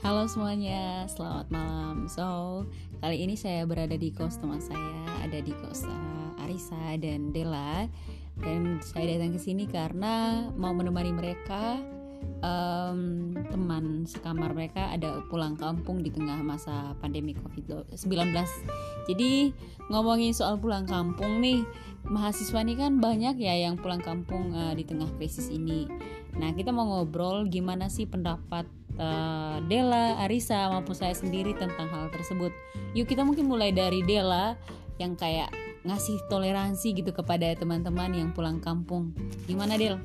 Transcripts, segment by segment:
Halo semuanya, selamat malam. So, kali ini saya berada di kos teman saya, ada di kos uh, Arisa dan Dela. Dan saya datang ke sini karena mau menemani mereka um, teman sekamar mereka ada pulang kampung di tengah masa pandemi COVID-19. Jadi, ngomongin soal pulang kampung nih, mahasiswa nih kan banyak ya yang pulang kampung uh, di tengah krisis ini. Nah, kita mau ngobrol gimana sih pendapat uh, Dela, Arisa maupun saya sendiri tentang hal tersebut. Yuk kita mungkin mulai dari Dela yang kayak ngasih toleransi gitu kepada teman-teman yang pulang kampung. Gimana Del?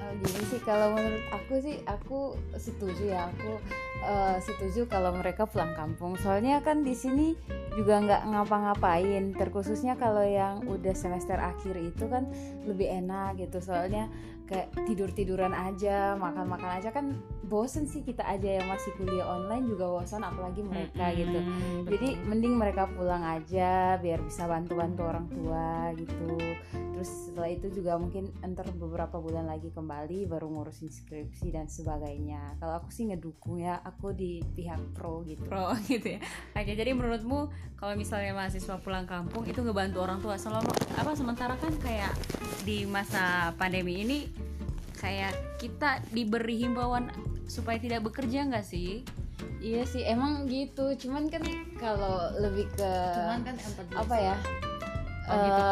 Uh, gini sih kalau menurut aku sih aku setuju ya aku uh, setuju kalau mereka pulang kampung. Soalnya kan di sini juga nggak ngapa-ngapain. Terkhususnya kalau yang udah semester akhir itu kan lebih enak gitu. Soalnya kayak tidur tiduran aja, makan makan aja kan bosen sih kita aja yang masih kuliah online juga bosan apalagi mereka hmm, gitu. betul. jadi mending mereka pulang aja biar bisa bantu-bantu orang tua gitu. Terus setelah itu juga mungkin entar beberapa bulan lagi kembali baru ngurusin skripsi dan sebagainya. Kalau aku sih ngedukung ya aku di pihak pro gitu. Pro gitu ya. Oke jadi menurutmu kalau misalnya mahasiswa pulang kampung itu ngebantu orang tua selama apa sementara kan kayak di masa pandemi ini kayak kita diberi himbauan supaya tidak bekerja nggak sih? Iya sih emang gitu. Cuman kan kalau lebih ke cuman kan apa ya? Oh, gitu.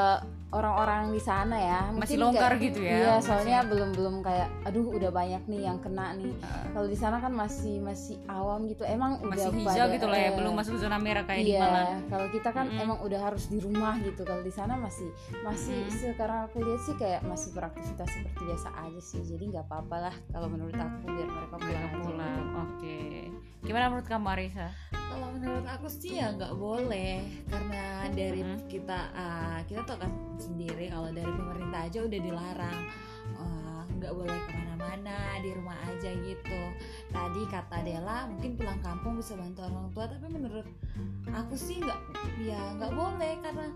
Orang-orang di sana ya masih longgar kayak, gitu ya iya soalnya masih. belum belum kayak aduh udah banyak nih yang kena nih uh. kalau di sana kan masih masih awam gitu emang masih udah hijau pada, gitu lah ya belum masuk zona merah kayak iya, di Malang kalau kita kan mm emang udah harus di rumah gitu kalau di sana masih masih mm. sekarang aku lihat sih kayak masih beraktivitas seperti biasa aja sih jadi nggak apa-apa lah kalau menurut aku biar mereka pulang aja pulang gitu. oke okay. gimana menurut kamu Arisa kalau menurut aku sih ya nggak boleh karena dari kita uh, kita tahu kan sendiri kalau dari pemerintah aja udah dilarang uh, nggak boleh ke mana-mana di rumah aja gitu tadi kata Dela mungkin pulang kampung bisa bantu orang tua tapi menurut aku sih nggak ya nggak boleh karena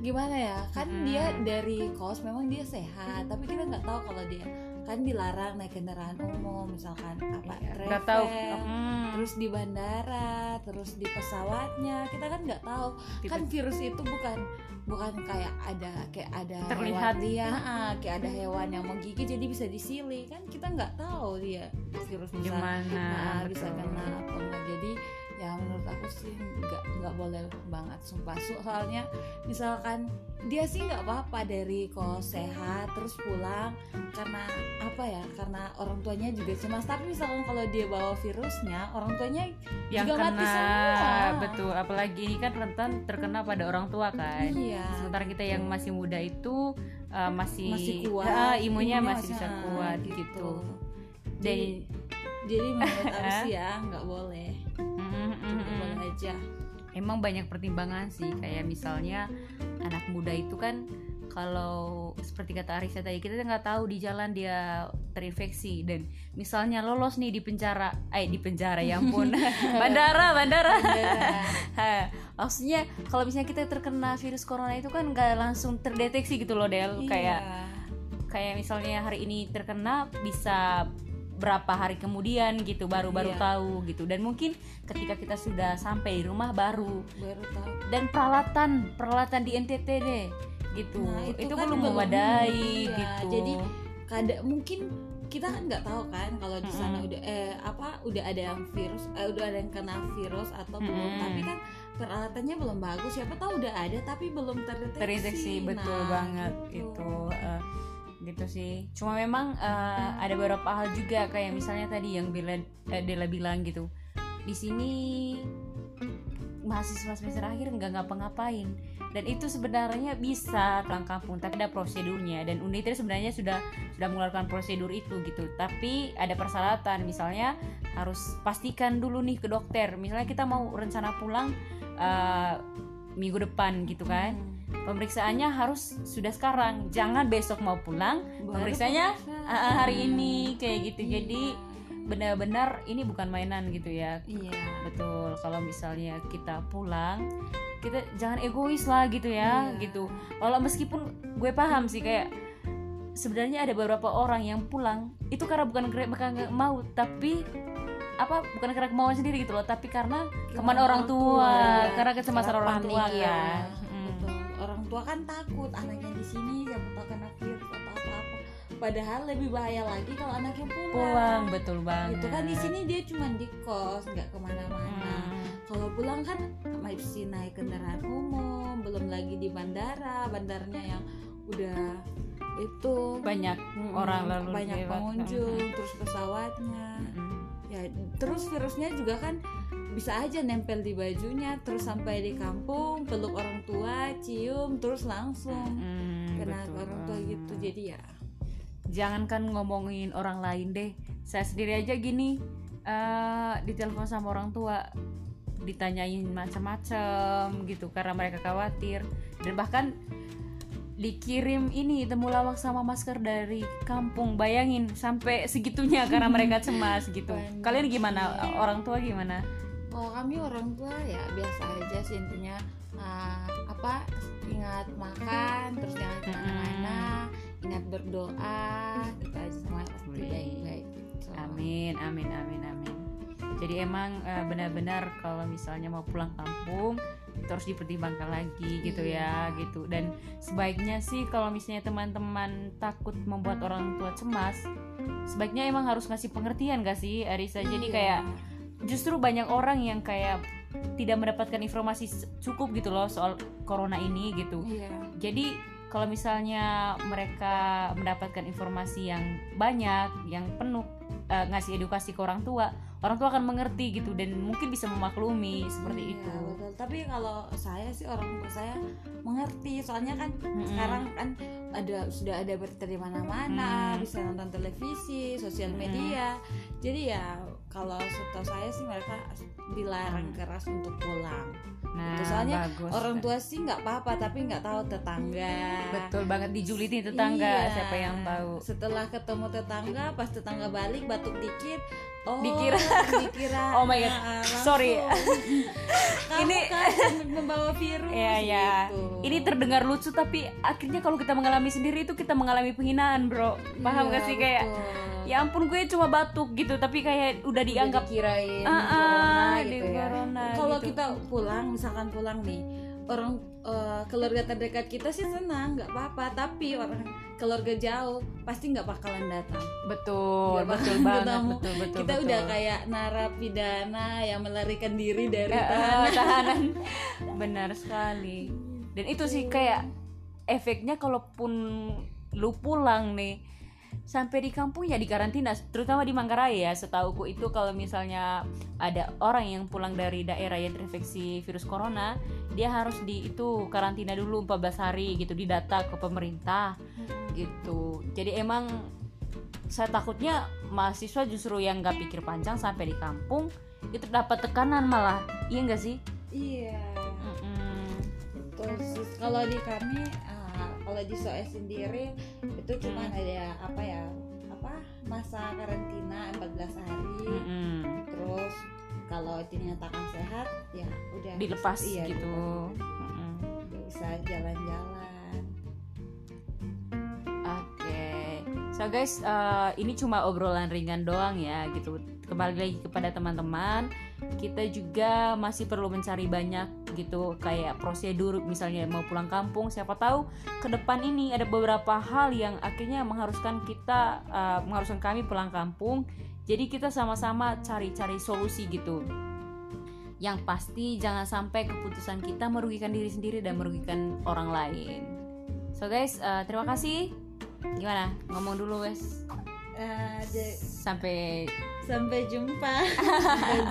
gimana ya kan hmm. dia dari kos memang dia sehat tapi kita nggak tahu kalau dia kan dilarang naik kendaraan umum misalkan apa iya, travel tahu. Hmm. terus di bandara terus di pesawatnya kita kan nggak tahu. Tiba. kan virus itu bukan bukan kayak ada kayak ada terlihat. dia kayak ada hewan yang mau gigi jadi bisa disili. Kan kita nggak tahu dia virus bisa nah, bisa kena apa. Enggak jadi ya menurut aku sih nggak nggak boleh banget sumpah. Soalnya misalkan dia sih nggak apa-apa dari kos sehat terus pulang karena apa ya karena orang tuanya juga cemas. Tapi misalkan kalau dia bawa virusnya orang tuanya yang juga kena mati semua. betul. Apalagi ini kan rentan terkena pada orang tua kan. Iya, sementara kita yang masih muda itu uh, masih, masih kuat. uh, imunnya masih bisa kuat gitu, gitu. dan jadi menurut aku sih ya nggak boleh aja. Emang banyak pertimbangan sih kayak misalnya anak muda itu kan kalau seperti kata Arisa tadi kita nggak tahu di jalan dia terinfeksi dan misalnya lolos nih di penjara eh di penjara ya ampun. Bandara bandara. Maksudnya kalau misalnya kita terkena virus corona itu kan nggak langsung terdeteksi gitu loh Del. Iya. kayak kayak misalnya hari ini terkena bisa berapa hari kemudian gitu baru baru iya. tahu gitu dan mungkin ketika kita sudah sampai di rumah baru baru tahu dan peralatan peralatan di NTT deh gitu nah, itu, itu kan belum memadai iya. gitu jadi kada mungkin kita kan nggak tahu kan kalau di sana hmm. udah eh apa udah ada yang virus eh, udah ada yang kena virus atau belum hmm. tapi kan peralatannya belum bagus siapa tahu udah ada tapi belum terdeteksi terdeteksi betul nah, banget gitu. itu uh, gitu sih. Cuma memang uh, ada beberapa hal juga kayak misalnya tadi yang Bella eh, Dela bilang gitu. Di sini mahasiswa semester akhir nggak ngapa-ngapain. Dan itu sebenarnya bisa ke kampung tapi ada prosedurnya. Dan Unitir sebenarnya sudah sudah mengeluarkan prosedur itu gitu. Tapi ada persyaratan misalnya harus pastikan dulu nih ke dokter. Misalnya kita mau rencana pulang uh, minggu depan gitu kan. Hmm pemeriksaannya harus sudah sekarang. Jangan besok mau pulang pemeriksaannya uh, hari ini kayak gitu. Jadi benar-benar ini bukan mainan gitu ya. Iya. Betul. Kalau misalnya kita pulang kita jangan egois lah gitu ya iya. gitu. Kalau meskipun gue paham sih kayak sebenarnya ada beberapa orang yang pulang itu karena bukan bukan nggak mau tapi apa bukan karena kemauan sendiri gitu loh tapi karena kemauan Kemauan orang tua, ya. karena kecemasan orang tua ya. kan tua kan takut anaknya di sini siapa tahu kena virus atau apa apa padahal lebih bahaya lagi kalau anaknya pulang, pulang betul banget. Itu kan di sini dia cuma di kos nggak ke mana-mana. Mm. kalau pulang kan masih naik kendaraan umum belum lagi di bandara. Bandaranya yang udah itu banyak orang lalu banyak lewat. pengunjung terus pesawatnya. Mm. ya terus virusnya juga kan bisa aja nempel di bajunya terus sampai di kampung peluk orang tua cium terus langsung Mm, kena betul orang tua gitu. Jadi ya. Jangankan ngomongin orang lain deh saya sendiri aja gini eh ditelepon sama orang tua ditanyain macam-macam gitu karena mereka khawatir. Dan bahkan dikirim ini temulawak sama masker dari kampung. Bayangin sampai segitunya karena mereka cemas gitu. Kalian gimana? orang tua gimana kalau kami orang tua ya biasa aja sih intinya ah, apa ingat makan terus jangan ke mana-mana ingat berdoa gitu aja sama baik-baik gitu. Amin, amin, amin, amin. Jadi emang eh, benar-benar kalau misalnya mau pulang kampung itu harus dipertimbangkan lagi gitu ya, Iya. gitu. Dan sebaiknya sih kalau misalnya teman-teman takut membuat orang tua cemas, sebaiknya emang harus ngasih pengertian gak sih, Arisa? Jadi Iya. kayak justru banyak orang yang kayak tidak mendapatkan informasi cukup gitu loh soal corona ini gitu. iya Jadi kalau misalnya mereka mendapatkan informasi yang banyak, yang penuh eh, ngasih edukasi ke orang tua, orang tua akan mengerti gitu dan mungkin bisa memaklumi seperti Iya, itu. betul. Tapi kalau saya sih orang tua saya mengerti, soalnya kan Mm-mm. sekarang kan ada sudah ada berita di mana-mana, Mm. bisa nonton televisi, sosial media. Jadi ya kalau setahu saya sih mereka dilarang keras untuk pulang. Nah, Itu soalnya bagus. Orang tua sih nggak apa-apa, tapi nggak tahu tetangga. betul banget dijulitin tetangga Iya. siapa yang tahu. Setelah ketemu tetangga, pas tetangga balik batuk dikit, oh Dikira. Dikira. Oh my God. ah, langsung. Sorry. Kamu Ini- kan membawa virus. Iya ya. gitu. Ini terdengar lucu tapi akhirnya kalau kita mengalami sendiri itu kita mengalami penghinaan, Bro. Paham Iya, gak sih kayak betul. ya ampun gue cuma batuk gitu tapi kayak udah dianggap kirain ah, ah, corona di gitu ya corona kalau gitu. kita pulang misalkan pulang nih orang eh, keluarga terdekat kita sih senang nggak apa-apa. Tapi orang keluarga jauh pasti nggak bakalan datang. Betul Nggak betul banget ketemu. betul betul kita betul. udah kayak narapidana yang melarikan diri dari eh, tahanan. tahanan. Benar sekali. Dan itu sih kayak efeknya kalaupun lu pulang nih sampai di kampung ya di karantina terutama di Manggarai ya. Setauku itu kalau misalnya ada orang yang pulang dari daerah yang terinfeksi virus corona dia harus di itu karantina dulu 14 hari gitu didata ke pemerintah gitu. Jadi emang saya takutnya mahasiswa justru yang nggak pikir panjang sampai di kampung itu dapat tekanan malah. Iya nggak sih? Iya. Mm-mm. terus kalau di kami kalau di SOE sendiri itu cuma Hmm. ada apa ya apa masa karantina 14 hari Mm-mm. terus kalau dinyatakan sehat ya udah dilepas iya, gitu dilepas. Mm-mm. bisa jalan-jalan Oke, so guys, eh, ini cuma obrolan ringan doang ya, gitu. Kembali lagi kepada teman-teman, kita juga masih perlu mencari banyak gitu, kayak prosedur, misalnya mau pulang kampung. Siapa tahu ke depan ini ada beberapa hal yang akhirnya mengharuskan kita, eh, mengharuskan kami pulang kampung. Jadi kita sama-sama cari-cari solusi gitu. Yang pasti jangan sampai keputusan kita merugikan diri sendiri dan merugikan orang lain. So guys, eh, terima kasih. Gimana? Ngomong dulu wes. Eh, j- Sampai sampai jumpa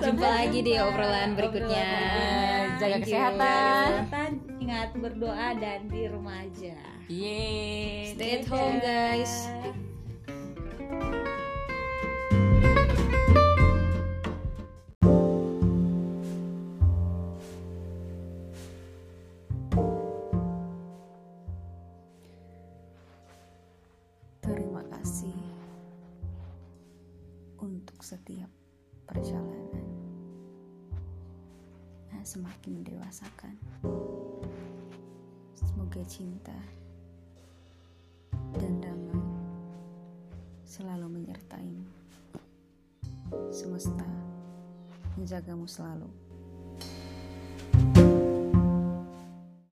jumpa Sampai lagi di jumpa. obrolan berikutnya. berikutnya. Jaga kesehatan. Jaga kesehatan ingat berdoa dan di rumah aja Yeay. Stay at home, guys. Semakin mendewasakan. Semoga cinta dan damai selalu menyertai semesta menjagamu selalu.